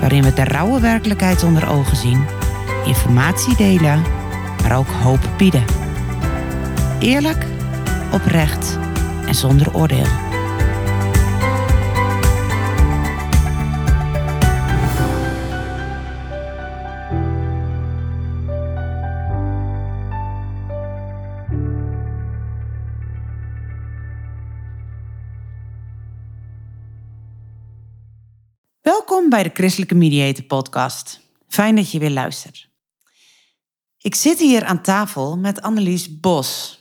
waarin we de rauwe werkelijkheid onder ogen zien, informatie delen, maar ook hoop bieden. Eerlijk, oprecht en zonder oordeel. Bij de Christelijke Mediator Podcast. Fijn dat je weer luistert. Ik zit hier aan tafel met Annelies Bos.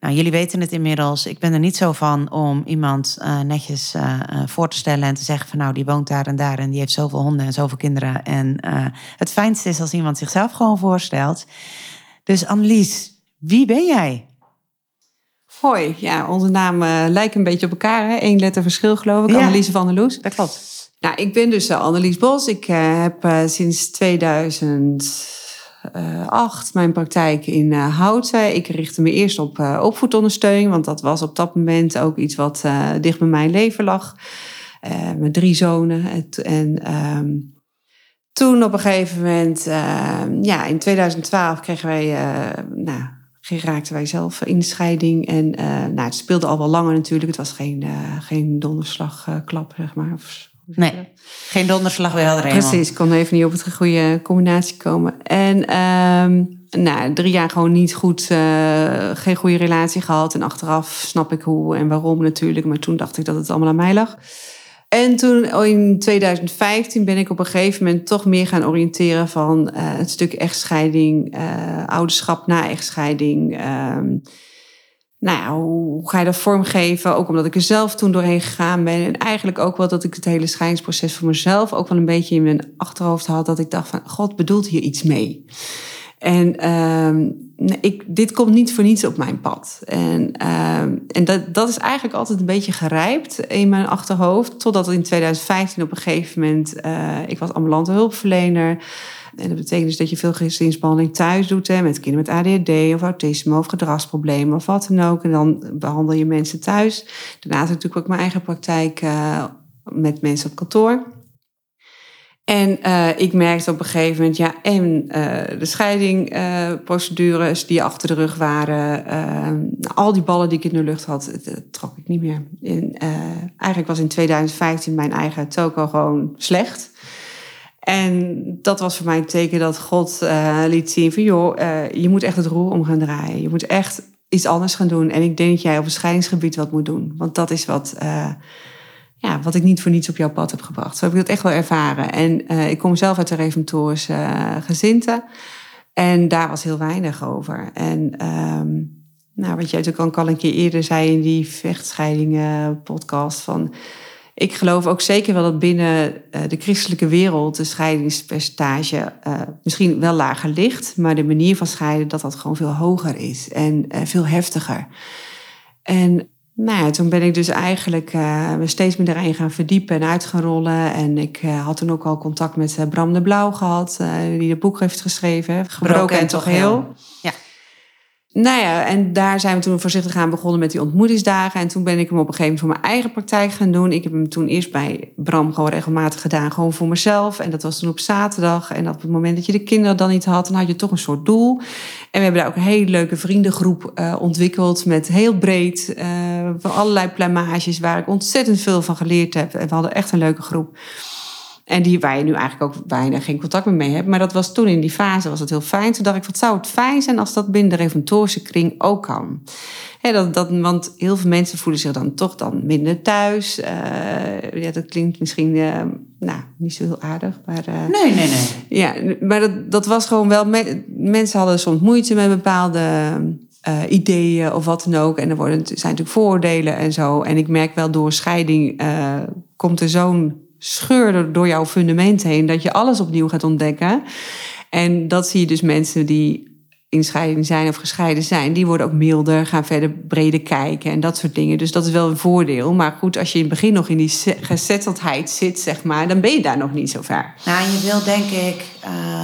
Nou, jullie weten het inmiddels. Ik ben er niet zo van om iemand uh, netjes uh, voor te stellen en te zeggen van nou, die woont daar en daar en die heeft zoveel honden en zoveel kinderen. En uh, het fijnste is als iemand zichzelf gewoon voorstelt. Dus Annelies, wie ben jij? Hoi, ja, onze namen lijken een beetje op elkaar. Hè? Eén letter verschil geloof ik. Ja. Annelies van der Loes. Dat klopt. Nou, ik ben dus uh, Annelies Bos. Ik uh, heb uh, sinds 2008 mijn praktijk in Houten. Ik richtte me eerst op opvoedondersteuning, want dat was op dat moment ook iets wat dicht bij mijn leven lag. met drie zonen. En um, toen op een gegeven moment, ja, in 2012 kregen wij, nou, raakten wij zelf in de scheiding. En nou, het speelde al wel langer natuurlijk. Het was geen, geen donderslagklap, zeg maar. Nee, geen donderslag weer helder. Precies, ik kon even niet op het goede combinatie komen. En um, nou, drie jaar gewoon niet goed, uh, geen goede relatie gehad. En achteraf snap ik hoe en waarom natuurlijk. Maar toen dacht ik dat het allemaal aan mij lag. En toen in 2015 ben ik op een gegeven moment toch meer gaan oriënteren van uh, het stuk echtscheiding, uh, ouderschap na echtscheiding. Um, nou hoe ga je dat vormgeven? Ook omdat ik er zelf toen doorheen gegaan ben. En eigenlijk ook wel dat ik het hele scheidingsproces voor mezelf ook wel een beetje in mijn achterhoofd had. Dat ik dacht van, God bedoelt hier iets mee. En um, ik, dit komt niet voor niets op mijn pad. En, um, en dat, dat is eigenlijk altijd een beetje gerijpt in mijn achterhoofd. Totdat in 2015 op een gegeven moment, uh, ik was ambulante hulpverlener. En dat betekent dus dat je veel gezinsbehandeling thuis doet. Hè, met kinderen met ADHD of autisme of gedragsproblemen of wat dan ook. En dan behandel je mensen thuis. Daarnaast natuurlijk ook mijn eigen praktijk uh, met mensen op kantoor. En uh, ik merkte op een gegeven moment, ja, en uh, de scheidingprocedures die achter de rug waren, al die ballen die ik in de lucht had, dat trok ik niet meer. En, eigenlijk was in 2015 mijn eigen toko gewoon slecht. En dat was voor mij een teken dat God uh, liet zien van joh, uh, je moet echt het roer om gaan draaien. Je moet echt iets anders gaan doen. En ik denk dat jij op het scheidingsgebied wat moet doen. Want dat is wat, uh, ja, wat ik niet voor niets op jouw pad heb gebracht. Zo heb ik dat echt wel ervaren. En ik kom zelf uit de reformatorische gezinte. En daar was heel weinig over. En um, nou, wat jij natuurlijk al een keer eerder zei in die vechtscheidingen podcast van ik geloof ook zeker wel dat binnen de christelijke wereld de scheidingspercentage uh, misschien wel lager ligt, maar de manier van scheiden dat dat gewoon veel hoger is en uh, veel heftiger. En nou ja, toen ben ik dus eigenlijk uh, me steeds meer daarin gaan verdiepen en uit gaan rollen. En ik had toen ook al contact met Bram de Blauw gehad, die het boek heeft geschreven, Gebroken, Gebroken en, en toch heel. heel. Ja. Nou ja, en daar zijn we toen voorzichtig aan begonnen met die ontmoetingsdagen. En toen ben ik hem op een gegeven moment voor mijn eigen praktijk gaan doen. Ik heb hem toen eerst bij Bram gewoon regelmatig gedaan, gewoon voor mezelf. En dat was toen op zaterdag. En op het moment dat je de kinderen dan niet had, dan had je toch een soort doel. En we hebben daar ook een hele leuke vriendengroep uh, ontwikkeld met heel breed, van allerlei plamages waar ik ontzettend veel van geleerd heb. En we hadden echt een leuke groep. En die waar je nu eigenlijk ook bijna geen contact meer mee hebt. Maar dat was toen in die fase was het heel fijn. Toen dacht ik, wat zou het fijn zijn als dat binnen de reformatorische kring ook kan. He, dat, dat, want heel veel mensen voelen zich dan toch dan minder thuis. Uh, ja, dat klinkt misschien uh, nou, niet zo heel aardig. Maar, uh, nee, nee, nee. Ja, maar dat, dat was gewoon wel... Me mensen hadden soms moeite met bepaalde ideeën of wat dan ook. En er worden, zijn natuurlijk vooroordelen en zo. En ik merk wel door scheiding komt er zo'n scheur door jouw fundament heen. Dat je alles opnieuw gaat ontdekken. En dat zie je dus mensen die in scheiding zijn of gescheiden zijn, die worden ook milder, gaan verder breder kijken en dat soort dingen. Dus dat is wel een voordeel. Maar goed, als je in het begin nog in die gezetteldheid zit, zeg maar, dan ben je daar nog niet zo ver. Nou, je wil denk ik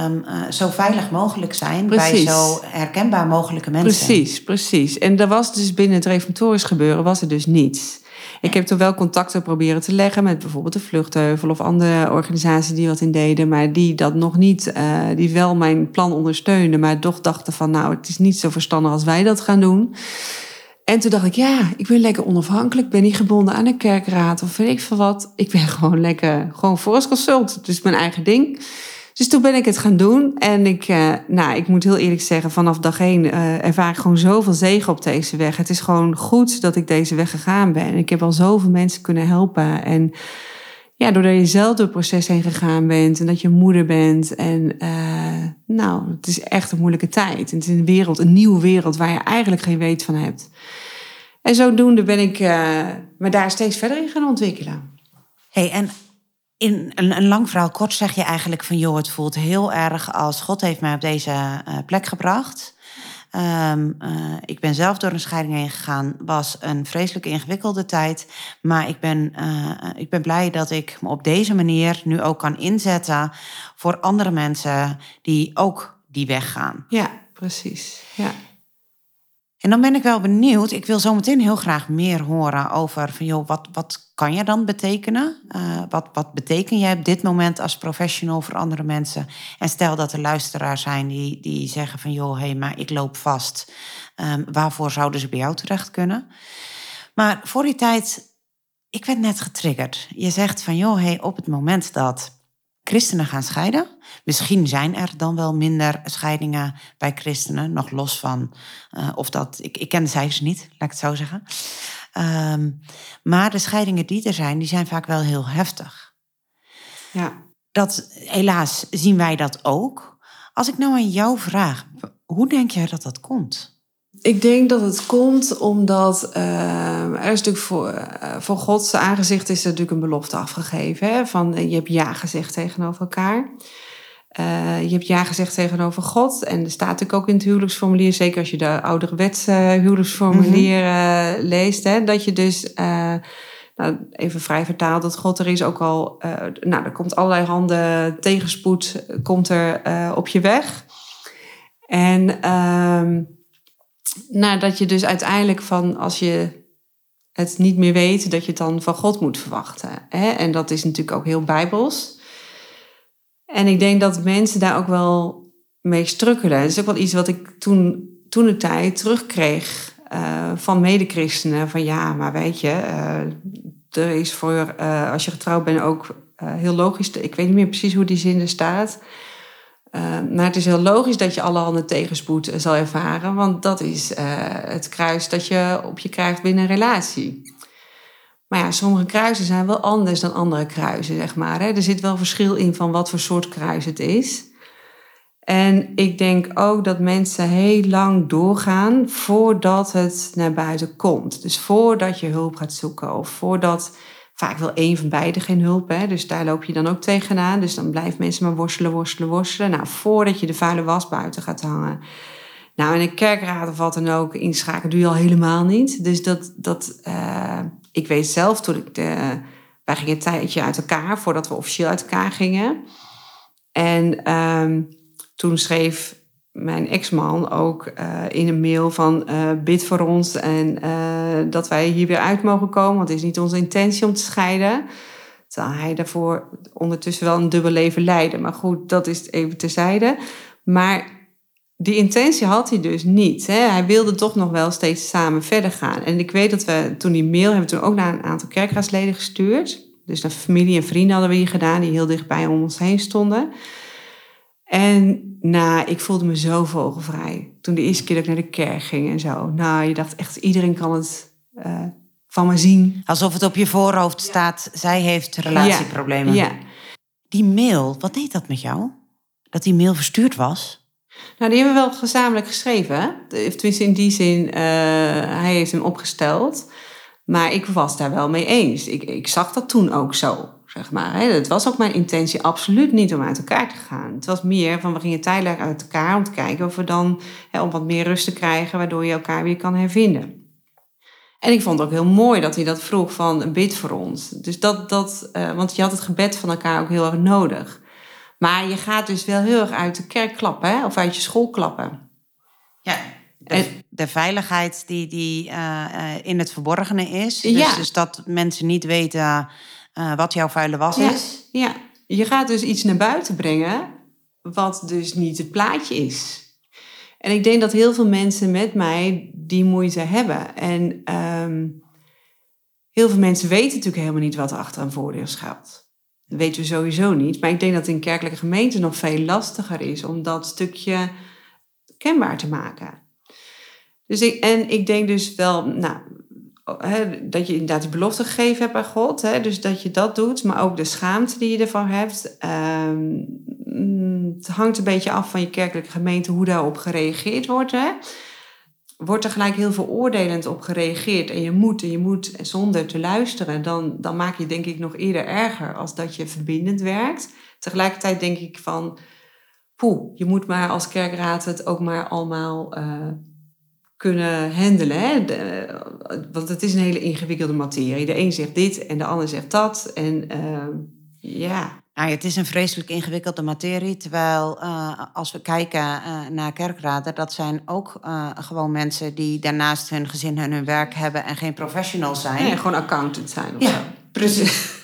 um, zo veilig mogelijk zijn bij zo herkenbaar mogelijke mensen. Precies, precies. En dat was dus binnen het reformatorisch gebeuren, was er dus niets. Ik heb toen wel contacten proberen te leggen met bijvoorbeeld de Vluchtheuvel of andere organisaties die wat in deden, maar die dat nog niet, uh, die wel mijn plan ondersteunden, maar toch dachten van nou, het is niet zo verstandig als wij dat gaan doen. En toen dacht ik, ja, ik ben lekker onafhankelijk. ben niet gebonden aan een kerkraad of weet ik veel wat. Ik ben gewoon lekker, gewoon forest consult. Dus mijn eigen ding. Dus toen ben ik het gaan doen. En ik, uh, nou, ik moet heel eerlijk zeggen, vanaf dag één uh, ervaar ik gewoon zoveel zegen op deze weg. Het is gewoon goed dat ik deze weg gegaan ben. Ik heb al zoveel mensen kunnen helpen. En ja, doordat je zelf door het proces heen gegaan bent en dat je moeder bent. En uh, nou, het is echt een moeilijke tijd. het is een wereld, een nieuwe wereld waar je eigenlijk geen weet van hebt. En zodoende ben ik me daar steeds verder in gaan ontwikkelen. Hey, en in een, lang verhaal kort zeg je eigenlijk van... joh, het voelt heel erg als God heeft mij op deze uh, plek gebracht. Um, ik ben zelf door een scheiding heen gegaan. was een vreselijk ingewikkelde tijd. Maar ik ben, uh, ik ben blij dat ik me op deze manier nu ook kan inzetten... voor andere mensen die ook die weg gaan. Ja, precies. Ja. En dan ben ik wel benieuwd. Ik wil zometeen heel graag meer horen over van joh, wat, wat kan je dan betekenen? Uh, wat, wat beteken jij op dit moment als professional voor andere mensen? En stel dat er luisteraars zijn die, die zeggen van joh, hé, hey, maar ik loop vast. Um, waarvoor zouden ze bij jou terecht kunnen? Maar voor die tijd, ik werd net getriggerd. Je zegt van joh, hey, op het moment dat christenen gaan scheiden. Misschien zijn er dan wel minder scheidingen bij christenen, nog los van uh, of dat. Ik, ik ken de cijfers niet, laat ik het zo zeggen. Um, maar de scheidingen die er zijn, die zijn vaak wel heel heftig. Ja. Dat, helaas zien wij dat ook. Als ik nou aan jou vraag, hoe denk jij dat dat komt? Ik denk dat het komt omdat uh, er is natuurlijk voor, uh, voor Gods aangezicht is er natuurlijk een belofte afgegeven. Hè? Van je hebt ja gezegd tegenover elkaar. Je hebt ja gezegd tegenover God. En er staat natuurlijk ook in het huwelijksformulier, zeker als je de ouderwetse huwelijksformulier mm leest, hè, dat je dus, nou, even vrij vertaald, dat God er is ook al, nou, er komt allerlei handen tegenspoed, komt er op je weg. En ehm, nou, dat je dus uiteindelijk van als je het niet meer weet, dat je het dan van God moet verwachten. Hè? En dat is natuurlijk ook heel bijbels. En ik denk dat mensen daar ook wel mee strukkelen. Dat is ook wel iets wat ik toen, toen de tijd terugkreeg uh, van medechristenen. Van ja, maar weet je, uh, er is voor uh, als je getrouwd bent ook heel logisch. Ik weet niet meer precies hoe die zin er staat. Uh, maar het is heel logisch dat je alle handen tegenspoed zal ervaren, want dat is uh, het kruis dat je op je krijgt binnen een relatie. Maar ja, sommige kruisen zijn wel anders dan andere kruisen, zeg maar. Hè. Er zit wel verschil in van wat voor soort kruis het is. En ik denk ook dat mensen heel lang doorgaan voordat het naar buiten komt. Dus voordat je hulp gaat zoeken of voordat Vaak wil één van beiden geen hulp, hè? dus daar loop je dan ook tegenaan. Dus dan blijven mensen maar worstelen, worstelen, worstelen. Nou, voordat je de vuile was buiten gaat hangen. Nou, in een kerkraad of wat dan ook inschakelen doe je al helemaal niet. Dus dat, dat uh, ik weet zelf toen ik de, wij gingen een tijdje uit elkaar voordat we officieel uit elkaar gingen. En um, toen schreef mijn ex-man ook uh, in een mail van uh, bid voor ons en uh, dat wij hier weer uit mogen komen, want het is niet onze intentie om te scheiden. Terwijl hij daarvoor ondertussen wel een dubbel leven leidde. Maar goed, dat is even terzijde. Maar die intentie had hij dus niet. Hè. Hij wilde toch nog wel steeds samen verder gaan. En ik weet dat we toen die mail hebben toen ook naar een aantal kerkraadsleden gestuurd. Dus naar familie en vrienden hadden we hier gedaan, die heel dichtbij om ons heen stonden. En nou, ik voelde me zo vogelvrij. Toen de eerste keer dat ik naar de kerk ging en zo. Nou, je dacht echt, iedereen kan het uh, van me zien. Alsof het op je voorhoofd staat, zij heeft relatieproblemen. Ja. Die mail, wat deed dat met jou? Dat die mail verstuurd was? Nou, die hebben we wel gezamenlijk geschreven. Tenminste, in die zin, uh, hij heeft hem opgesteld. Maar ik was daar wel mee eens. Ik, ik zag dat toen ook zo. Zeg maar. Het was ook mijn intentie absoluut niet om uit elkaar te gaan. Het was meer van we gingen tijdelijk uit elkaar om te kijken of we dan hè, om wat meer rust te krijgen, waardoor je elkaar weer kan hervinden. En ik vond het ook heel mooi dat hij dat vroeg van een bid voor ons. Dus dat, dat, uh, want je had het gebed van elkaar ook heel erg nodig. Maar je gaat dus wel heel erg uit de kerk klappen, hè? of uit je school klappen. Ja, de, de veiligheid die, die uh, in het verborgene is. Dus, Ja. dus dat mensen niet weten uh, wat jouw vuile was Ja. is. Ja, je gaat dus iets naar buiten brengen wat dus niet het plaatje is. En ik denk dat heel veel mensen met mij die moeite hebben. En ehm, heel veel mensen weten natuurlijk helemaal niet wat er achter een voordeel schuilt. Dat weten we sowieso niet. Maar ik denk dat het in kerkelijke gemeenten nog veel lastiger is om dat stukje kenbaar te maken. Dus ik, en ik denk dus wel, nou, hè, dat je inderdaad die belofte gegeven hebt aan God. Dus dat je dat doet, maar ook de schaamte die je ervan hebt. Ehm, mm, het hangt een beetje af van je kerkelijke gemeente hoe daarop gereageerd wordt. Wordt er gelijk heel veroordelend op gereageerd en je moet en je moet zonder te luisteren, dan, dan maak je denk ik nog eerder erger als dat je verbindend werkt. Tegelijkertijd denk ik van, poeh, je moet maar als kerkraad het ook maar allemaal uh, kunnen handelen. Hè? De, want het is een hele ingewikkelde materie. De een zegt dit en de ander zegt dat. En uh, ja. Nou, het is een vreselijk ingewikkelde materie. Terwijl uh, als we kijken uh, naar kerkraden, dat zijn ook uh, gewoon mensen die daarnaast hun gezin en hun werk hebben en geen professionals zijn. Nee, gewoon accountant zijn. Of ja, zo. precies.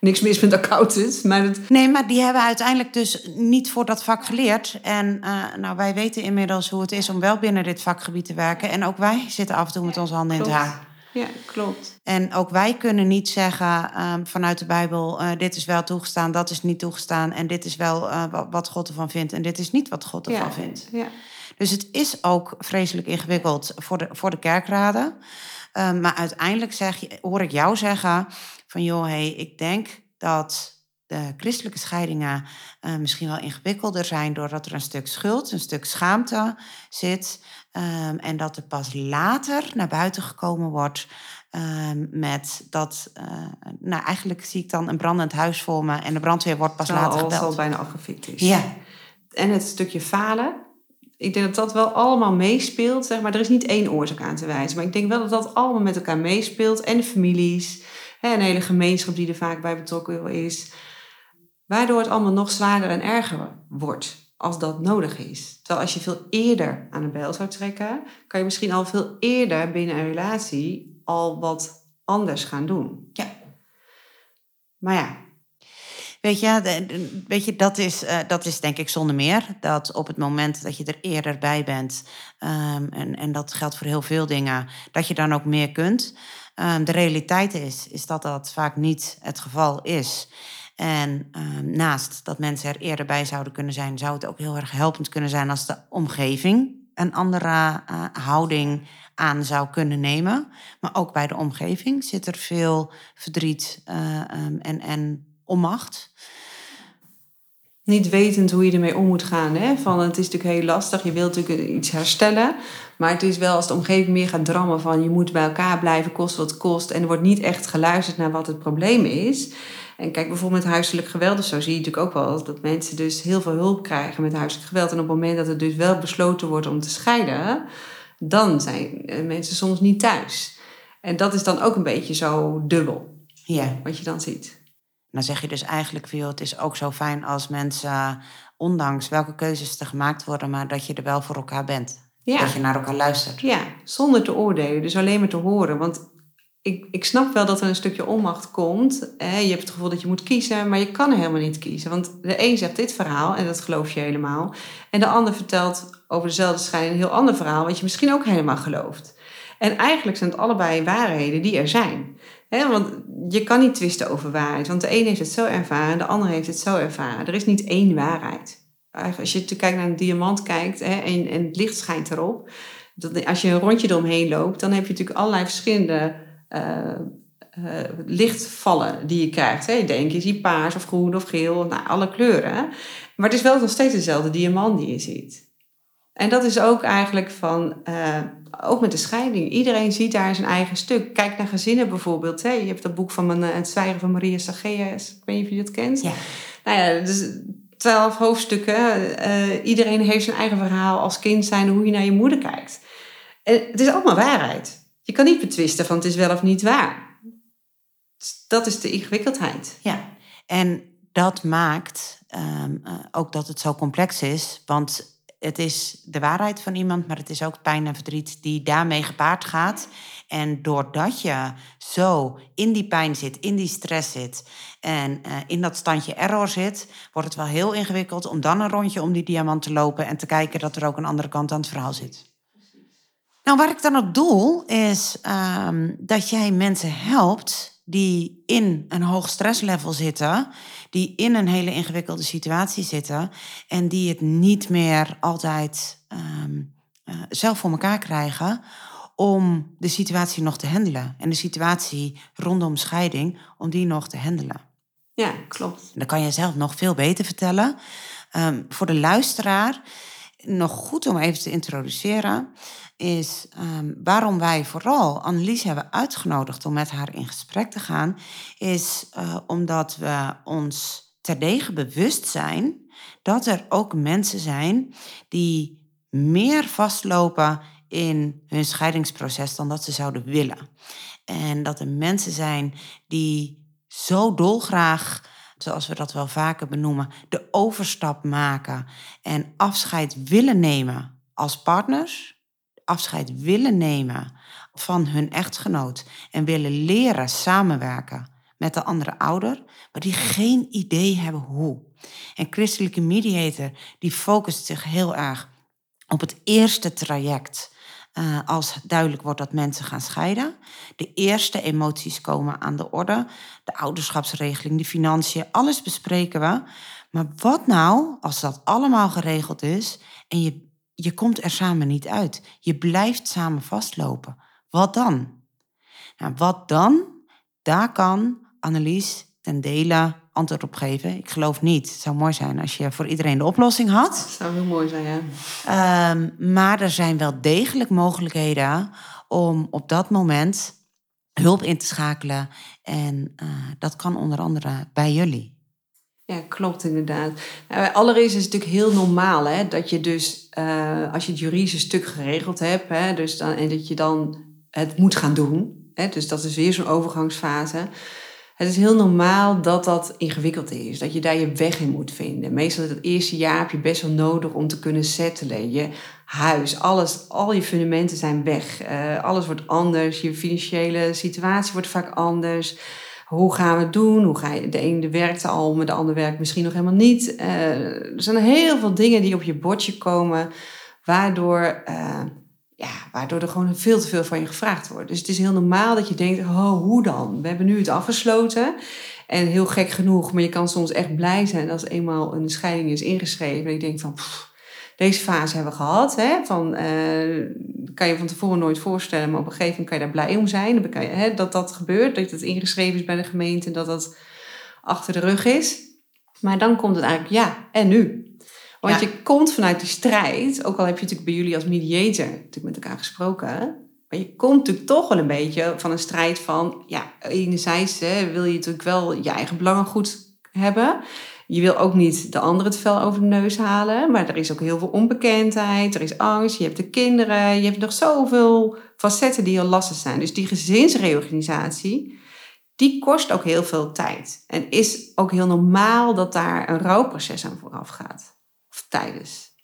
Niks mis met accountants, maar het... Nee, maar die hebben uiteindelijk dus niet voor dat vak geleerd. En nou, wij weten inmiddels hoe het is om wel binnen dit vakgebied te werken. En ook wij zitten af en toe met onze handen in het haar. Ja, klopt. En ook wij kunnen niet zeggen um, vanuit de Bijbel: uh, dit is wel toegestaan, dat is niet toegestaan. En dit is wel uh, wat God ervan vindt en dit is niet wat God ervan ja, vindt. Ja. Dus het is ook vreselijk ingewikkeld voor de, voor de kerkraden. Um, maar uiteindelijk zeg je, hoor ik jou zeggen: van joh, hey, ik denk dat de christelijke scheidingen uh, misschien wel ingewikkelder zijn doordat er een stuk schuld, een stuk schaamte zit. Um, en dat er pas later naar buiten gekomen wordt um, met dat, uh, nou eigenlijk zie ik dan een brandend huis voor me en de brandweer wordt pas Terwijl later gebeld. al bijna afgefikt is. Ja. En het stukje falen. Ik denk dat dat wel allemaal meespeelt, zeg maar. Er is niet één oorzaak aan te wijzen. Maar ik denk wel dat dat allemaal met elkaar meespeelt. En de families, een hele gemeenschap die er vaak bij betrokken is. Waardoor het allemaal nog zwaarder en erger wordt als dat nodig is. Terwijl als je veel eerder aan de bel zou trekken, kan je misschien al veel eerder binnen een relatie al wat anders gaan doen. Ja. Maar ja. Weet je, weet dat, is, uh, dat is denk ik zonder meer. Dat op het moment dat je er eerder bij bent, um, en, en dat geldt voor heel veel dingen, dat je dan ook meer kunt. Um, de realiteit is, is dat dat vaak niet het geval is. En um, naast dat mensen er eerder bij zouden kunnen zijn, zou het ook heel erg helpend kunnen zijn als de omgeving een andere uh, houding aan zou kunnen nemen. Maar ook bij de omgeving zit er veel verdriet uh, um, en, en onmacht. Niet wetend hoe je ermee om moet gaan. Hè? Van, het is natuurlijk heel lastig, je wilt natuurlijk iets herstellen. Maar het is wel als de omgeving meer gaat drammen van je moet bij elkaar blijven, kost wat kost. En er wordt niet echt geluisterd naar wat het probleem is. En kijk, bijvoorbeeld met huiselijk geweld, zo zie je natuurlijk ook wel dat mensen dus heel veel hulp krijgen met huiselijk geweld. En op het moment dat het dus wel besloten wordt om te scheiden, dan zijn mensen soms niet thuis. En dat is dan ook een beetje zo dubbel, ja. wat je dan ziet. Dan zeg je dus eigenlijk, joh, het is ook zo fijn als mensen, ondanks welke keuzes er gemaakt worden, maar dat je er wel voor elkaar bent. Ja. Dat je naar elkaar luistert. Ja, zonder te oordelen, dus alleen maar te horen. Want ik, ik snap wel dat er een stukje onmacht komt. Hè? Je hebt het gevoel dat je moet kiezen, maar je kan er helemaal niet kiezen. Want de een zegt dit verhaal en dat geloof je helemaal. En de ander vertelt over dezelfde scheiding een heel ander verhaal, wat je misschien ook helemaal gelooft. En eigenlijk zijn het allebei waarheden die er zijn. Want je kan niet twisten over waarheid. Want de een heeft het zo ervaren, de ander heeft het zo ervaren. Er is niet één waarheid. Als je kijkt naar een diamant kijkt en, het licht schijnt erop. Als je een rondje eromheen loopt, dan heb je natuurlijk allerlei verschillende uh, uh, lichtvallen die je krijgt. Hè. De een keer zie je paars of groen of geel, nou, alle kleuren. Maar het is wel nog steeds dezelfde diamant die je ziet. En dat is ook eigenlijk van, uh, ook met de scheiding. Iedereen ziet daar zijn eigen stuk. Kijk naar gezinnen bijvoorbeeld. Hè. Je hebt dat boek van mijn, uh, Het Zwijgen van Maria Sageas. Ik weet niet of je dat kent. Ja. Nou ja, dus twaalf hoofdstukken. Uh, iedereen heeft zijn eigen verhaal als kind zijn hoe je naar je moeder kijkt. En het is allemaal waarheid. Je kan niet betwisten van het is wel of niet waar. Dat is de ingewikkeldheid. Ja, en dat maakt um, ook dat het zo complex is. Want het is de waarheid van iemand, maar het is ook pijn en verdriet die daarmee gepaard gaat. En doordat je zo in die pijn zit, in die stress zit en uh, in dat standje error zit, wordt het wel heel ingewikkeld om dan een rondje om die diamant te lopen en te kijken dat er ook een andere kant aan het verhaal zit. Nou, waar ik dan op doel is um, dat jij mensen helpt die in een hoog stresslevel zitten, die in een hele ingewikkelde situatie zitten en die het niet meer altijd um, uh, zelf voor elkaar krijgen om de situatie nog te handelen. En de situatie rondom scheiding, om die nog te handelen. Ja, klopt. Dan kan je zelf nog veel beter vertellen. Um, voor de luisteraar, nog goed om even te introduceren is um, waarom wij vooral Annelies hebben uitgenodigd om met haar in gesprek te gaan, is uh, omdat we ons terdege bewust zijn dat er ook mensen zijn die meer vastlopen in hun scheidingsproces dan dat ze zouden willen. En dat er mensen zijn die zo dolgraag, zoals we dat wel vaker benoemen, de overstap maken en afscheid willen nemen als partners afscheid willen nemen van hun echtgenoot en willen leren samenwerken met de andere ouder, maar die geen idee hebben hoe. En christelijke mediator die focust zich heel erg op het eerste traject. Uh, als duidelijk wordt dat mensen gaan scheiden. De eerste emoties komen aan de orde. De ouderschapsregeling, de financiën, alles bespreken we. Maar wat nou als dat allemaal geregeld is en je je komt er samen niet uit. Je blijft samen vastlopen. Wat dan? Nou, wat dan? Daar kan Annelies ten dele antwoord op geven. Ik geloof niet. Het zou mooi zijn als je voor iedereen de oplossing had. Dat zou heel mooi zijn, ja. Um, maar er zijn wel degelijk mogelijkheden om op dat moment hulp in te schakelen. En uh, dat kan onder andere bij jullie. Ja, klopt inderdaad. Nou, allereerst is het natuurlijk heel normaal hè, dat je dus, uh, als je het juridische stuk geregeld hebt, hè, dus dan, en dat je dan het moet gaan doen. Hè, dus dat is weer zo'n overgangsfase. Het is heel normaal dat dat ingewikkeld is, dat je daar je weg in moet vinden. Meestal het eerste jaar heb je best wel nodig om te kunnen settelen. Je huis, alles, al je fundamenten zijn weg. Uh, alles wordt anders, je financiële situatie wordt vaak anders hoe gaan we het doen? Hoe ga je, de ene werkt al, maar de ander werkt misschien nog helemaal niet. Uh, er zijn heel veel dingen die op je bordje komen, waardoor, uh, ja, waardoor er gewoon veel te veel van je gevraagd wordt. Dus het is heel normaal dat je denkt, oh, hoe dan? We hebben nu het afgesloten. En heel gek genoeg, maar je kan soms echt blij zijn als eenmaal een scheiding is ingeschreven. En je denkt van, deze fase hebben we gehad. Hè, van, uh, kan je van tevoren nooit voorstellen, maar op een gegeven moment kan je daar blij om zijn. Kan hè, dat dat gebeurt, dat het ingeschreven is bij de gemeente en dat dat achter de rug is. Maar dan komt het eigenlijk, ja, en nu? Want je komt vanuit die strijd, ook al heb je natuurlijk bij jullie als mediator natuurlijk met elkaar gesproken. Maar je komt natuurlijk toch wel een beetje van een strijd van, ja, enerzijds hè, wil je natuurlijk wel je eigen belangen goed hebben. Je wil ook niet de ander het vel over de neus halen, maar er is ook heel veel onbekendheid, er is angst, je hebt de kinderen, je hebt nog zoveel facetten die heel lastig zijn. Dus die gezinsreorganisatie, die kost ook heel veel tijd. En is ook heel normaal dat daar een rouwproces aan vooraf gaat. Tijdens.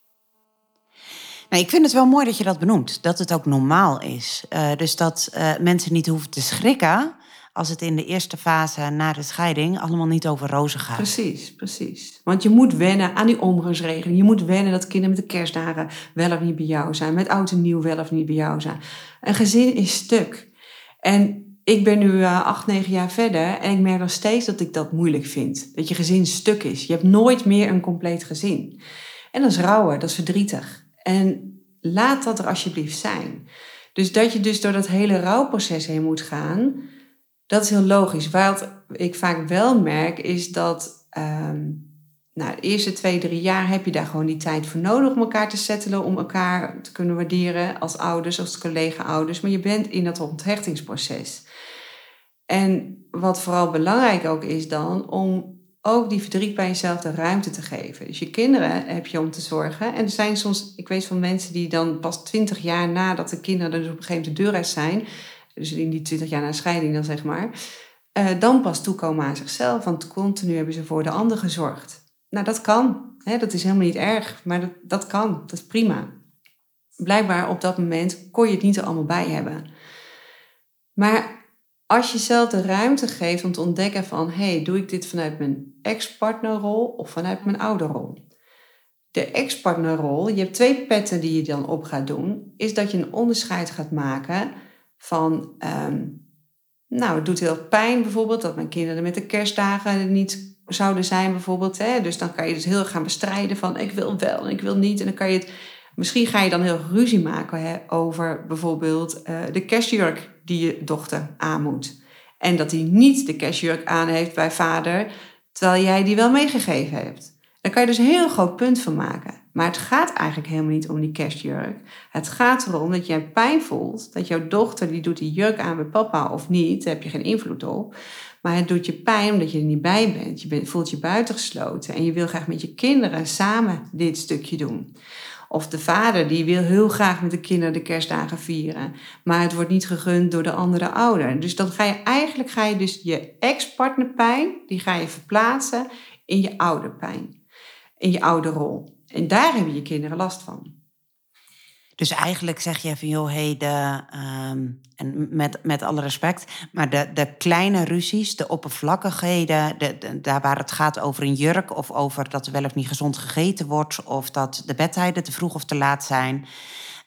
Nou, ik vind het wel mooi dat je dat benoemt, dat het ook normaal is. Uh, dus dat uh, mensen niet hoeven te schrikken als het in de eerste fase na de scheiding allemaal niet over rozen gaat. Precies, precies. Want je moet wennen aan die omgangsregeling. Je moet wennen dat kinderen met de kerstdagen wel of niet bij jou zijn. Met oud en nieuw wel of niet bij jou zijn. Een gezin is stuk. En ik ben nu uh, acht, negen jaar verder en ik merk nog steeds dat ik dat moeilijk vind. Dat je gezin stuk is. Je hebt nooit meer een compleet gezin. En dat is rouwen, dat is verdrietig. En laat dat er alsjeblieft zijn. Dus dat je dus door dat hele rouwproces heen moet gaan dat is heel logisch. Wat ik vaak wel merk is dat um, de eerste twee, drie jaar heb je daar gewoon die tijd voor nodig om elkaar te settelen, om elkaar te kunnen waarderen als ouders, als collega-ouders. Maar je bent in dat onthechtingsproces. En wat vooral belangrijk ook is dan, om ook die verdriet bij jezelf de ruimte te geven. Dus je kinderen heb je om te zorgen. En er zijn soms, ik weet van mensen die dan pas twintig jaar nadat de kinderen dus op een gegeven moment de deur uit zijn, dus in die twintig jaar na scheiding dan zeg maar, uh, dan pas toekomen aan zichzelf. Want continu hebben ze voor de ander gezorgd. Nou, dat kan. Hè? Dat is helemaal niet erg, maar dat, dat kan. Dat is prima. Blijkbaar op dat moment kon je het niet er allemaal bij hebben. Maar als je zelf de ruimte geeft om te ontdekken van... hey, doe ik dit vanuit mijn ex-partnerrol of vanuit mijn ouderrol? De ex-partnerrol, je hebt twee petten die je dan op gaat doen... is dat je een onderscheid gaat maken van... Um, nou, het doet heel pijn bijvoorbeeld dat mijn kinderen met de kerstdagen niet zouden zijn bijvoorbeeld. Hè? Dus dan kan je dus heel gaan bestrijden van ik wil wel en ik wil niet. En dan kan je het... Misschien ga je dan heel ruzie maken hè, over bijvoorbeeld uh, de kerstjurk die je dochter aan moet. En dat hij niet de kerstjurk aan heeft bij vader, terwijl jij die wel meegegeven hebt. Daar kan je dus een heel groot punt van maken. Maar het gaat eigenlijk helemaal niet om die kerstjurk. Het gaat erom dat jij pijn voelt. Dat jouw dochter, die doet die jurk aan bij papa of niet. Daar heb je geen invloed op. Maar het doet je pijn omdat je er niet bij bent. Je voelt je buitengesloten. En je wil graag met je kinderen samen dit stukje doen. Of de vader die wil heel graag met de kinderen de kerstdagen vieren. Maar het wordt niet gegund door de andere ouder. Dus dan ga je eigenlijk ga je dus je ex-partnerpijn, die ga je verplaatsen in je ouderpijn. In je ouderrol. En daar hebben je kinderen last van. Dus eigenlijk zeg je van joh, hey, de, ehm, en met, met alle respect, maar de, de kleine ruzies, de oppervlakkigheden, de, daar waar het gaat over een jurk of over dat er wel of niet gezond gegeten wordt of dat de bedtijden te vroeg of te laat zijn,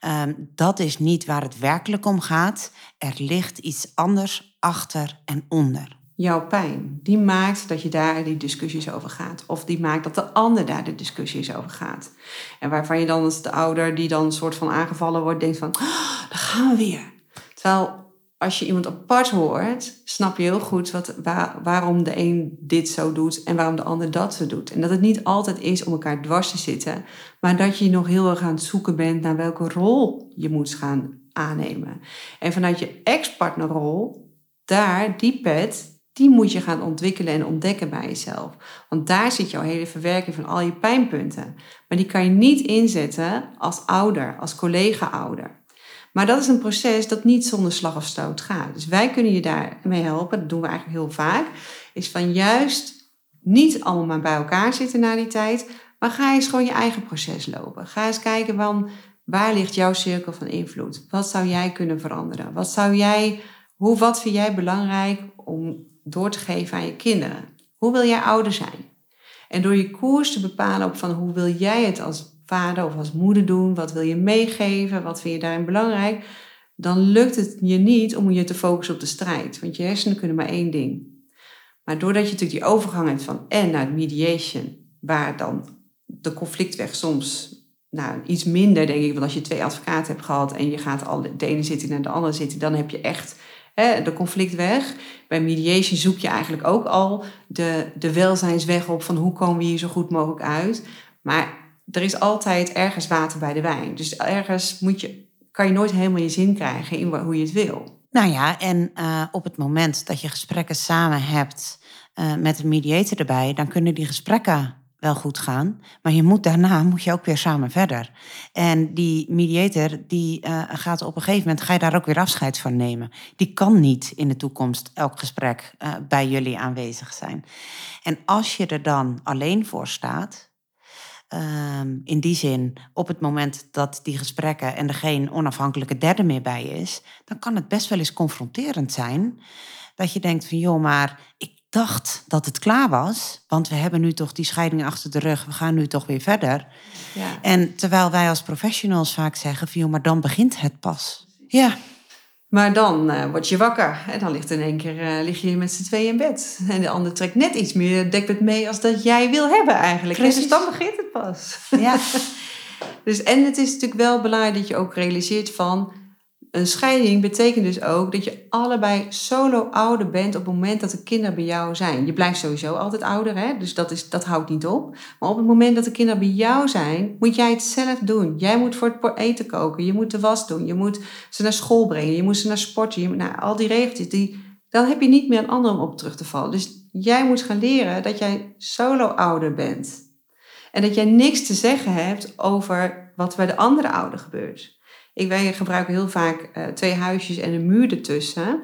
um, dat is niet waar het werkelijk om gaat. Er ligt iets anders achter en onder jouw pijn. Die maakt dat je daar die discussies over gaat. Of die maakt dat de ander daar de discussies over gaat. En waarvan je dan als de ouder die dan een soort van aangevallen wordt, denkt van, oh, daar gaan we weer. Terwijl als je iemand apart hoort, snap je heel goed wat, waarom de een dit zo doet en waarom de ander dat zo doet. En dat het niet altijd is om elkaar dwars te zitten, maar dat je nog heel erg aan het zoeken bent naar welke rol je moet gaan aannemen. En vanuit je ex-partnerrol, daar, die pet, die moet je gaan ontwikkelen en ontdekken bij jezelf. Want daar zit jouw hele verwerking van al je pijnpunten. Maar die kan je niet inzetten als ouder, als collega-ouder. Maar dat is een proces dat niet zonder slag of stoot gaat. Dus wij kunnen je daarmee helpen, dat doen we eigenlijk heel vaak. Is van juist niet allemaal maar bij elkaar zitten na die tijd. Maar ga eens gewoon je eigen proces lopen. Ga eens kijken van waar ligt jouw cirkel van invloed? Wat zou jij kunnen veranderen? Wat zou jij, hoe, wat vind jij belangrijk om door te geven aan je kinderen. Hoe wil jij ouder zijn? En door je koers te bepalen op van hoe wil jij het als vader of als moeder doen, wat wil je meegeven, wat vind je daarin belangrijk, dan lukt het je niet om je te focussen op de strijd. Want je hersenen kunnen maar één ding. Maar doordat je natuurlijk die overgang hebt van en naar mediation, waar dan de conflictweg soms nou, iets minder, denk ik, want als je twee advocaten hebt gehad en je gaat al de ene zitten naar de andere zitten, dan heb je echt hè, de conflictweg. Bij mediation zoek je eigenlijk ook al de, de welzijnsweg op van hoe komen we hier zo goed mogelijk uit. Maar er is altijd ergens water bij de wijn. Dus ergens moet je, kan je nooit helemaal je zin krijgen in hoe je het wil. Nou ja, en uh, op het moment dat je gesprekken samen hebt uh, met een mediator erbij, dan kunnen die gesprekken wel goed gaan. Maar je moet daarna moet je ook weer samen verder. En die mediator die uh, gaat op een gegeven moment ga je daar ook weer afscheid van nemen. Die kan niet in de toekomst elk gesprek uh, bij jullie aanwezig zijn. En als je er dan alleen voor staat. Um, in die zin, op het moment dat die gesprekken en er geen onafhankelijke derde meer bij is, dan kan het best wel eens confronterend zijn. Dat je denkt van joh, maar ik dacht dat het klaar was. Want we hebben nu toch die scheiding achter de rug. We gaan nu toch weer verder. Ja. En terwijl wij als professionals vaak zeggen van... maar dan begint het pas. Ja. Maar dan uh, word je wakker. En dan ligt in één keer uh, lig je met z'n tweeën in bed. En de ander trekt net iets meer dekbed mee... als dat jij wil hebben eigenlijk. Precies. Dus dan begint het pas. Ja. dus, en het is natuurlijk wel belangrijk dat je ook realiseert van... Een scheiding betekent dus ook dat je allebei solo ouder bent op het moment dat de kinderen bij jou zijn. Je blijft sowieso altijd ouder, hè? dus dat, is, dat houdt niet op. Maar op het moment dat de kinderen bij jou zijn, moet jij het zelf doen. Jij moet voor het eten koken, je moet de was doen, je moet ze naar school brengen, je moet ze naar sporten. Nou, al die regeltjes, die, dan heb je niet meer een ander om op terug te vallen. Dus jij moet gaan leren dat jij solo ouder bent. En dat jij niks te zeggen hebt over wat bij de andere ouder gebeurt. Ik, wij gebruiken heel vaak uh, twee huisjes en een muur ertussen.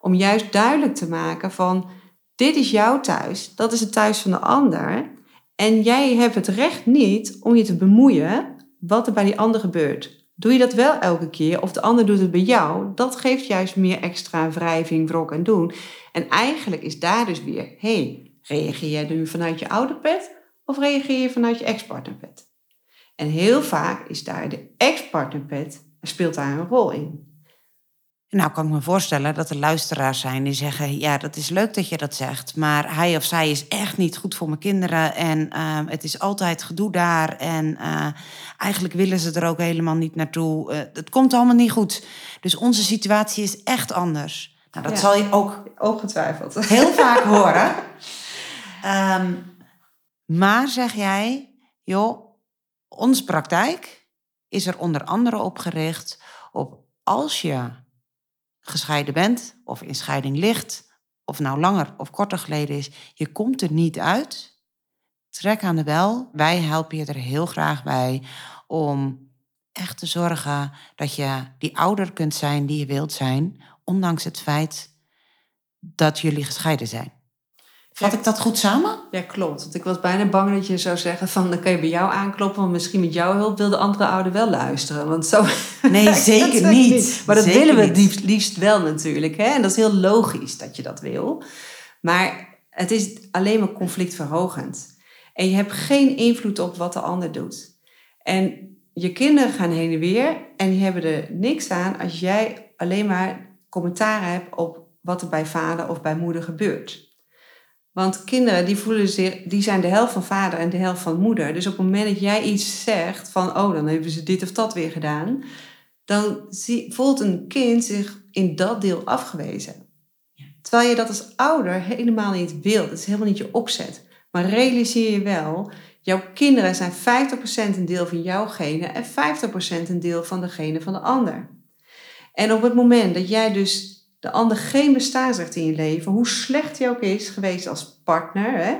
Om juist duidelijk te maken van, dit is jouw thuis, dat is het thuis van de ander. En jij hebt het recht niet om je te bemoeien wat er bij die ander gebeurt. Doe je dat wel elke keer of de ander doet het bij jou, dat geeft juist meer extra wrijving, wrok en doen. En eigenlijk is daar dus weer, hey, reageer jij nu vanuit je ouderpet of reageer je vanuit je ex-partnerpet? En heel vaak is daar de ex-partnerpet speelt daar een rol in. Nou, kan ik me voorstellen dat er luisteraars zijn die zeggen: Ja, dat is leuk dat je dat zegt, maar hij of zij is echt niet goed voor mijn kinderen. En uh, het is altijd gedoe daar. En uh, eigenlijk willen ze er ook helemaal niet naartoe. Uh, het komt allemaal niet goed. Dus onze situatie is echt anders. Nou, dat zal je ook ongetwijfeld heel vaak horen. Um, maar zeg jij, joh, onze praktijk is er onder andere op gericht op als je gescheiden bent of in scheiding ligt, of nou langer of korter geleden is, je komt er niet uit. Trek aan de bel. Wij helpen je er heel graag bij om echt te zorgen dat je die ouder kunt zijn die je wilt zijn, ondanks het feit dat jullie gescheiden zijn. Vat ik dat goed samen? Ja, klopt. Want ik was bijna bang dat je zou zeggen van... dan kan je bij jou aankloppen, want misschien met jouw hulp... wil de andere ouder wel luisteren. Want zo... Nee, zeker niet. Maar dat willen we het liefst, wel natuurlijk. Hè? En dat is heel logisch dat je dat wil. Maar het is alleen maar conflictverhogend. En je hebt geen invloed op wat de ander doet. En je kinderen gaan heen en weer... en die hebben er niks aan als jij alleen maar commentaar hebt... op wat er bij vader of bij moeder gebeurt. Want kinderen die voelen zich, die zijn de helft van vader en de helft van moeder. Dus op het moment dat jij iets zegt van, oh, dan hebben ze dit of dat weer gedaan, dan voelt een kind zich in dat deel afgewezen. Terwijl je dat als ouder helemaal niet wilt. Dat is helemaal niet je opzet. Maar realiseer je wel, jouw kinderen zijn 50% een deel van jouw genen en 50% een deel van de genen van de ander. En op het moment dat jij dus de ander geen bestaansrecht in je leven, hoe slecht hij ook is geweest als partner, hè,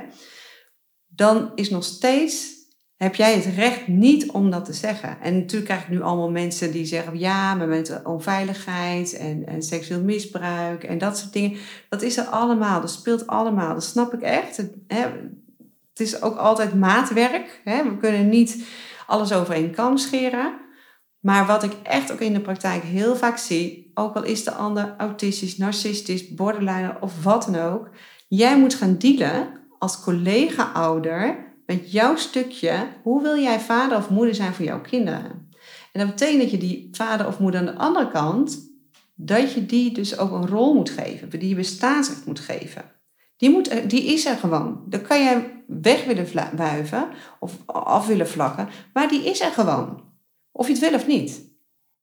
dan is nog steeds, heb jij het recht niet om dat te zeggen. En natuurlijk krijg ik nu allemaal mensen die zeggen, ja, maar met onveiligheid en, en seksueel misbruik en dat soort dingen. Dat is er allemaal, dat speelt allemaal, dat snap ik echt. Het, hè, het is ook altijd maatwerk. Hè. We kunnen niet alles over één kam scheren. Maar wat ik echt ook in de praktijk heel vaak zie, ook al is de ander autistisch, narcistisch, borderline of wat dan ook, jij moet gaan dealen als collega-ouder met jouw stukje. Hoe wil jij vader of moeder zijn voor jouw kinderen? En dat betekent dat je die vader of moeder aan de andere kant, dat je die dus ook een rol moet geven, die je bestaansrecht moet geven. Die, moet, die is er gewoon. Dan kan jij weg willen wuiven of af willen vlakken, maar die is er gewoon. Of je het wil of niet.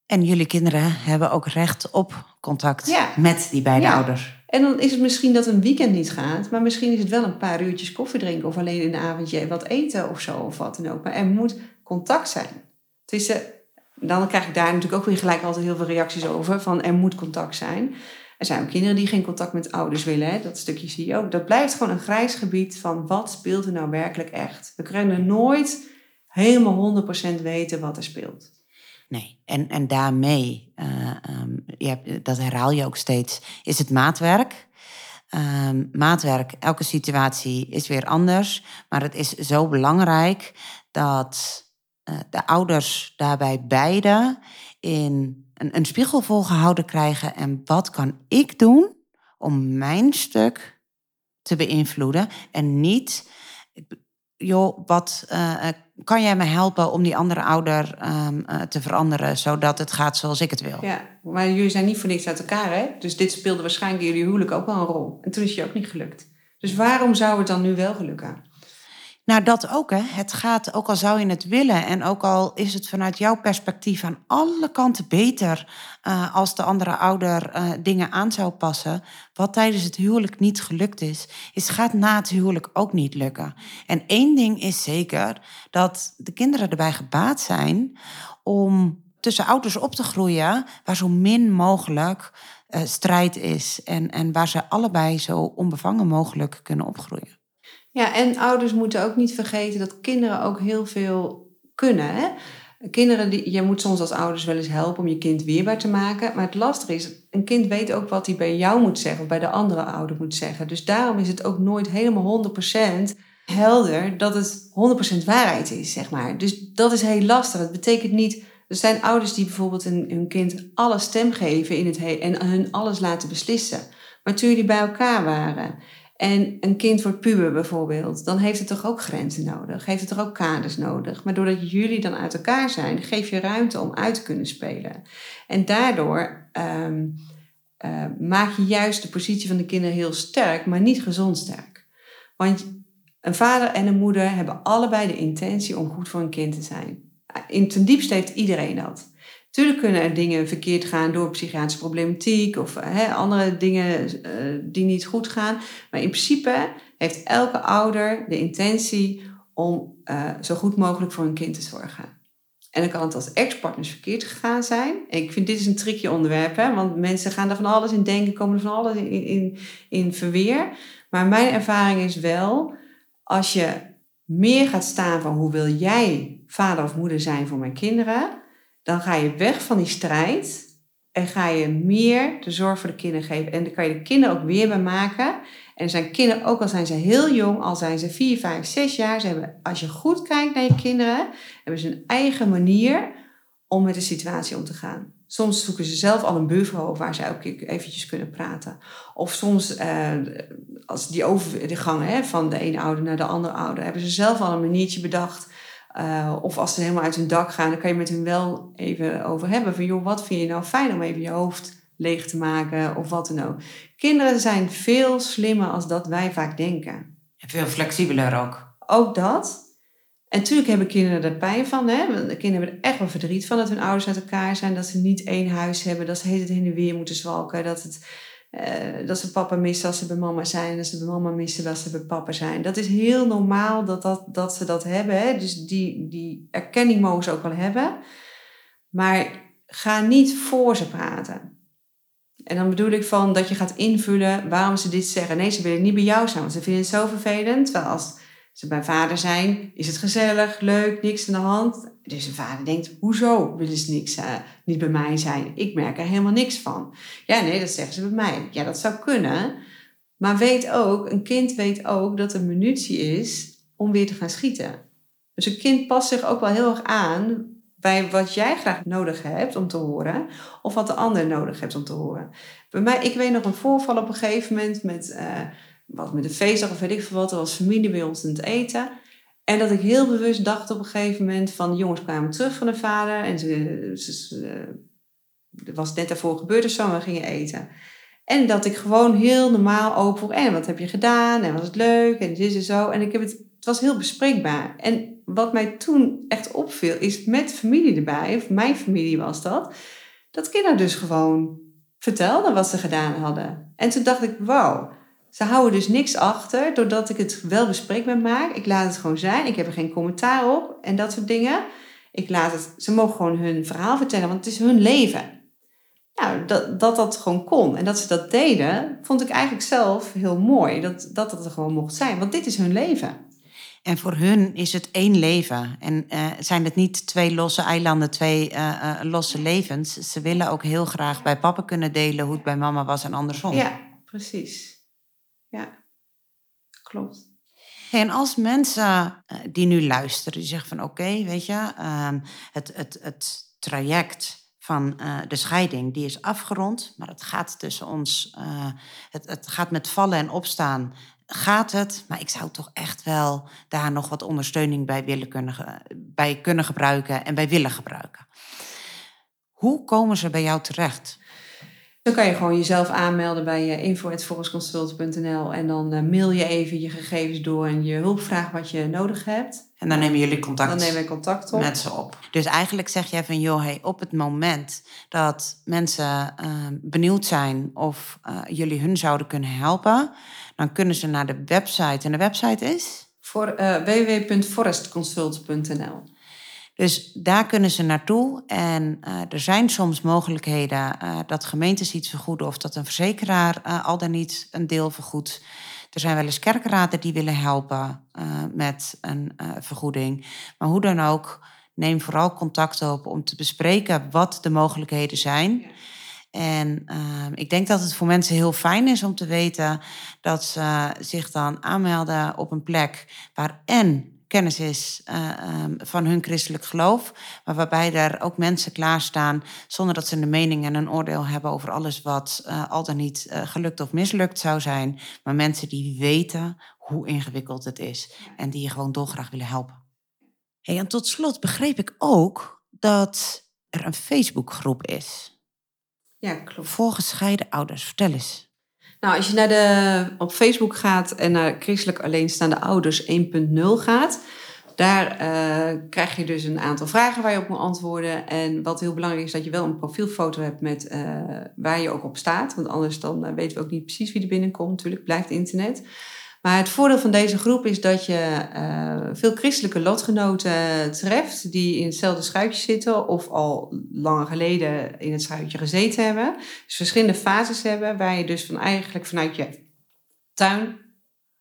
En jullie kinderen hebben ook recht op contact met die beide ouders. En dan is het misschien dat een weekend niet gaat, maar misschien is het wel een paar uurtjes koffie drinken of alleen in de avondje wat eten of zo of wat dan ook. Maar er moet contact zijn. Tussen, dan krijg ik daar natuurlijk ook weer gelijk altijd heel veel reacties over van er moet contact zijn. Er zijn ook kinderen die geen contact met ouders willen. Hè? Dat stukje zie je ook. Dat blijft gewoon een grijs gebied van wat speelt er nou werkelijk echt. We kunnen nooit helemaal 100% weten wat er speelt. Nee, en, en daarmee, uh, dat herhaal je ook steeds, is het maatwerk. Um, maatwerk, elke situatie is weer anders. Maar het is zo belangrijk dat uh, de ouders daarbij beide in een, een spiegel volgehouden krijgen. En wat kan ik doen om mijn stuk te beïnvloeden en niet joh, wat uh, kan jij me helpen om die andere ouder um, uh, te veranderen, zodat het gaat zoals ik het wil? Ja, maar jullie zijn niet voor niks uit elkaar, hè? Dus dit speelde waarschijnlijk in jullie huwelijk ook wel een rol. En toen is je ook niet gelukt. Dus waarom zou het dan nu wel gelukken? Nou, dat ook, hè. Het gaat, ook al zou je het willen en ook al is het vanuit jouw perspectief aan alle kanten beter uh, als de andere ouder uh, dingen aan zou passen, wat tijdens het huwelijk niet gelukt is, is gaat na het huwelijk ook niet lukken. En één ding is zeker, dat de kinderen erbij gebaat zijn om tussen ouders op te groeien waar zo min mogelijk uh, strijd is en, en waar ze allebei zo onbevangen mogelijk kunnen opgroeien. Ja, en ouders moeten ook niet vergeten dat kinderen ook heel veel kunnen. Hè? Kinderen, die, je moet soms als ouders wel eens helpen om je kind weerbaar te maken. Maar het lastige is, een kind weet ook wat hij bij jou moet zeggen of bij de andere ouder moet zeggen. Dus daarom is het ook nooit helemaal 100% helder dat het 100% waarheid is, zeg maar. Dus dat is heel lastig. Het betekent niet. Er zijn ouders die bijvoorbeeld hun, kind alle stem geven in het en hun alles laten beslissen. Maar toen jullie bij elkaar waren en een kind wordt puber bijvoorbeeld, dan heeft het toch ook grenzen nodig, heeft het toch ook kaders nodig. Maar doordat jullie dan uit elkaar zijn, geef je ruimte om uit te kunnen spelen. En daardoor um, uh, maak je juist de positie van de kinderen heel sterk, maar niet gezond sterk. Want een vader en een moeder hebben allebei de intentie om goed voor een kind te zijn. In ten diepste heeft iedereen dat. Tuurlijk kunnen er dingen verkeerd gaan door psychiatrische problematiek of hè, andere dingen uh, die niet goed gaan. Maar in principe heeft elke ouder de intentie om uh, zo goed mogelijk voor een kind te zorgen. En dan kan het als ex-partners verkeerd gegaan zijn. En ik vind dit is een tricky onderwerp, hè, want mensen gaan er van alles in denken, komen er van alles in, in, in verweer. Maar mijn ervaring is wel, als je meer gaat staan van hoe wil jij vader of moeder zijn voor mijn kinderen, dan ga je weg van die strijd en ga je meer de zorg voor de kinderen geven. En dan kan je de kinderen ook weer bij maken. En zijn kinderen, ook al zijn ze heel jong, al zijn ze 4, 5, 6 jaar, ze hebben, als je goed kijkt naar je kinderen, hebben ze een eigen manier om met de situatie om te gaan. Soms zoeken ze zelf al een buurvrouw waar ze ook eventjes kunnen praten. Of soms, eh, als die over de gang hè, van de ene ouder naar de andere ouder, hebben ze zelf al een maniertje bedacht uh, of als ze helemaal uit hun dak gaan, dan kan je met hun wel even over hebben. Van joh, wat vind je nou fijn om even je hoofd leeg te maken of wat dan ook. Kinderen zijn veel slimmer als dat wij vaak denken. En veel flexibeler ook. Ook dat. En natuurlijk hebben kinderen er pijn van. Hè? De kinderen hebben er echt wel verdriet van dat hun ouders uit elkaar zijn. Dat ze niet één huis hebben. Dat ze het heen en weer moeten zwalken. Dat het uh, dat ze papa missen als ze bij mama zijn. Dat ze bij mama missen als ze bij papa zijn. Dat is heel normaal dat, dat, dat ze dat hebben. Hè? Dus die, die erkenning mogen ze ook wel hebben. Maar ga niet voor ze praten. En dan bedoel ik van dat je gaat invullen waarom ze dit zeggen. Nee, ze willen niet bij jou zijn, want ze vinden het zo vervelend. Terwijl als ze bij vader zijn, is het gezellig, leuk, niks aan de hand. Dus een vader denkt, hoezo willen ze niks, uh, niet bij mij zijn? Ik merk er helemaal niks van. Ja, nee, dat zeggen ze bij mij. Ja, dat zou kunnen. Maar weet ook, een kind weet ook dat er munitie is om weer te gaan schieten. Dus een kind past zich ook wel heel erg aan bij wat jij graag nodig hebt om te horen, of wat de ander nodig heeft om te horen. Bij mij, ik weet nog een voorval op een gegeven moment met... Uh, wat met een feestdag of weet ik veel wat. Er was familie bij ons aan het eten. En dat ik heel bewust dacht op een gegeven moment van... de jongens kwamen terug van de vader. En ze, ze, er was net daarvoor gebeurd of zo. We gingen eten. En dat ik gewoon heel normaal open voor... En wat heb je gedaan? En was het leuk? En dit en zo. En ik heb het, het was heel bespreekbaar. En wat mij toen echt opviel... is met familie erbij, of mijn familie was dat... dat kinderen dus gewoon vertelden wat ze gedaan hadden. En toen dacht ik, wauw ze houden dus niks achter doordat ik het wel bespreekbaar maak. Ik laat het gewoon zijn. Ik heb er geen commentaar op en dat soort dingen. Ik laat het, ze mogen gewoon hun verhaal vertellen, want het is hun leven. Nou, dat, dat dat gewoon kon en dat ze dat deden, vond ik eigenlijk zelf heel mooi. Dat, dat dat er gewoon mocht zijn, want dit is hun leven. En voor hun is het één leven. En uh, zijn het niet twee losse eilanden, twee uh, uh, losse levens. Ze willen ook heel graag bij papa kunnen delen hoe het bij mama was en andersom. Ja, precies ja, klopt. En als mensen eh, die nu luisteren, die zeggen van oké, weet je, ehm, het, het, het traject van uh, de scheiding, die is afgerond, maar het gaat tussen ons, uh, het, het gaat met vallen en opstaan, gaat het, maar ik zou toch echt wel daar nog wat ondersteuning bij willen kunnen, bij kunnen gebruiken en bij willen gebruiken. Hoe komen ze bij jou terecht? Dan kan je gewoon jezelf aanmelden bij uh, info.forestconsult.nl en dan uh, mail je even je gegevens door en je hulpvraag wat je nodig hebt. En dan nemen jullie contact, dan nemen we contact op. met ze op. Dus eigenlijk zeg jij van, joh, hey, op het moment dat mensen uh, benieuwd zijn of jullie hun zouden kunnen helpen, dan kunnen ze naar de website. En de website is? Voor www.forestconsult.nl. Dus daar kunnen ze naartoe. En uh, er zijn soms mogelijkheden uh, dat gemeentes iets vergoeden of dat een verzekeraar uh, al dan niet een deel vergoedt. Er zijn wel eens kerkraden die willen helpen met een vergoeding. Maar hoe dan ook, neem vooral contact op om te bespreken wat de mogelijkheden zijn. En ik denk dat het voor mensen heel fijn is om te weten dat ze zich dan aanmelden op een plek waar en kennis is uh, um, van hun christelijk geloof. Maar waarbij er ook mensen klaarstaan zonder dat ze een mening en een oordeel hebben over alles wat uh, al dan niet uh, gelukt of mislukt zou zijn. Maar mensen die weten hoe ingewikkeld het is en die je gewoon dolgraag willen helpen. Hey, en tot slot begreep ik ook dat er een Facebookgroep is. Ja, klopt. Voor gescheiden ouders. Vertel eens. Nou, als je naar de, op Facebook gaat en naar christelijk alleenstaande ouders 1.0 gaat, daar uh, krijg je dus een aantal vragen waar je op moet antwoorden. En wat heel belangrijk is, dat je wel een profielfoto hebt met uh, waar je ook op staat. Want anders dan uh, weten we ook niet precies wie er binnenkomt. Natuurlijk blijft internet. Maar het voordeel van deze groep is dat je uh, veel christelijke lotgenoten treft die in hetzelfde schuitje zitten of al langer geleden in het schuitje gezeten hebben. Dus verschillende fases hebben waar je dus van eigenlijk vanuit je tuin,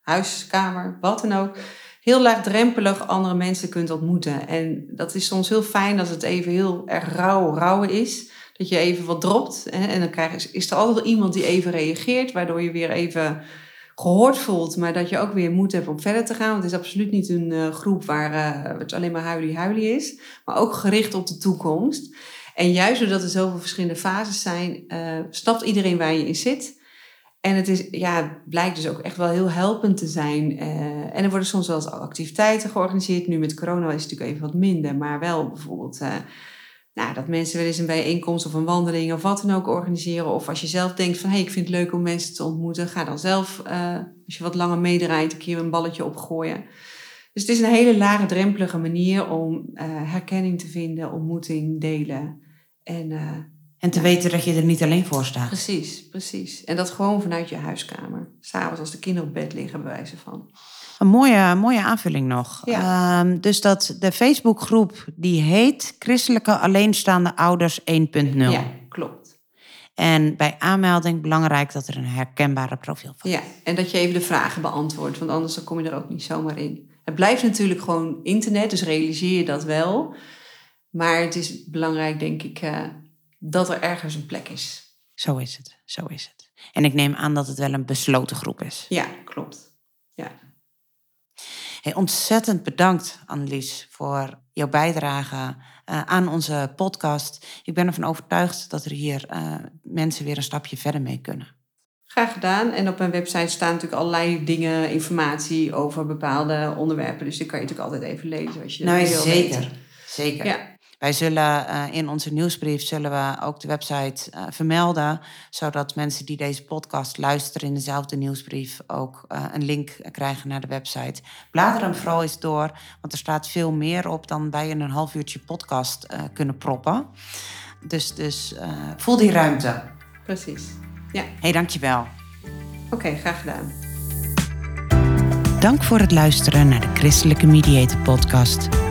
huiskamer, wat dan ook, heel laagdrempelig andere mensen kunt ontmoeten. En dat is soms heel fijn als het even heel erg rauw, rauw is. Dat je even wat dropt. Hè, en dan krijg, is er altijd iemand die even reageert, waardoor je weer even gehoord voelt, maar dat je ook weer moed hebt om verder te gaan. Want het is absoluut niet een uh, groep waar het alleen maar huilie-huilie is, maar ook gericht op de toekomst. En juist doordat er zoveel verschillende fases zijn, uh, snapt iedereen waar je in zit. En het is, ja, blijkt dus ook echt wel heel helpend te zijn. en er worden soms wel eens activiteiten georganiseerd. Nu met corona is het natuurlijk even wat minder, maar wel bijvoorbeeld nou, dat mensen wel eens een bijeenkomst of een wandeling of wat dan ook organiseren. Of als je zelf denkt van, hé, hey, ik vind het leuk om mensen te ontmoeten. Ga dan zelf, uh, als je wat langer meedraait, een keer een balletje opgooien. Dus het is een hele lage drempelige manier om uh, herkenning te vinden, ontmoeting, delen. En, uh, en te ja. weten dat je er niet alleen voor staat. Precies, precies. En dat gewoon vanuit je huiskamer. S'avonds als de kinderen op bed liggen, bij wijze van. Een mooie, mooie aanvulling nog. Ja. Um, dus dat de Facebookgroep die heet Christelijke Alleenstaande Ouders 1.0. Ja, klopt. En bij aanmelding belangrijk dat er een herkenbare profiel van Ja, en dat je even de vragen beantwoordt, want anders dan kom je er ook niet zomaar in. Het blijft natuurlijk gewoon internet, dus realiseer je dat wel. Maar het is belangrijk, denk ik, uh, dat er ergens een plek is. Zo is het, zo is het. En ik neem aan dat het wel een besloten groep is. Ja, klopt. Ja. Hey, ontzettend bedankt, Annelies, voor jouw bijdrage uh, aan onze podcast. Ik ben ervan overtuigd dat er hier uh, mensen weer een stapje verder mee kunnen. Graag gedaan. En op mijn website staan natuurlijk allerlei dingen, informatie over bepaalde onderwerpen. Dus die kan je natuurlijk altijd even lezen als je nou, wil zeker. weten. Zeker. Ja. Wij zullen uh, in onze nieuwsbrief zullen we ook de website uh, vermelden, zodat mensen die deze podcast luisteren in dezelfde nieuwsbrief ook uh, een link krijgen naar de website. Blader hem vooral eens door, want er staat veel meer op dan bij in een half uurtje podcast kunnen proppen. Dus, dus voel die ruimte. Precies. Ja. hey, dankjewel. Oké, okay, graag gedaan. Dank voor het luisteren naar de Christelijke Mediator podcast.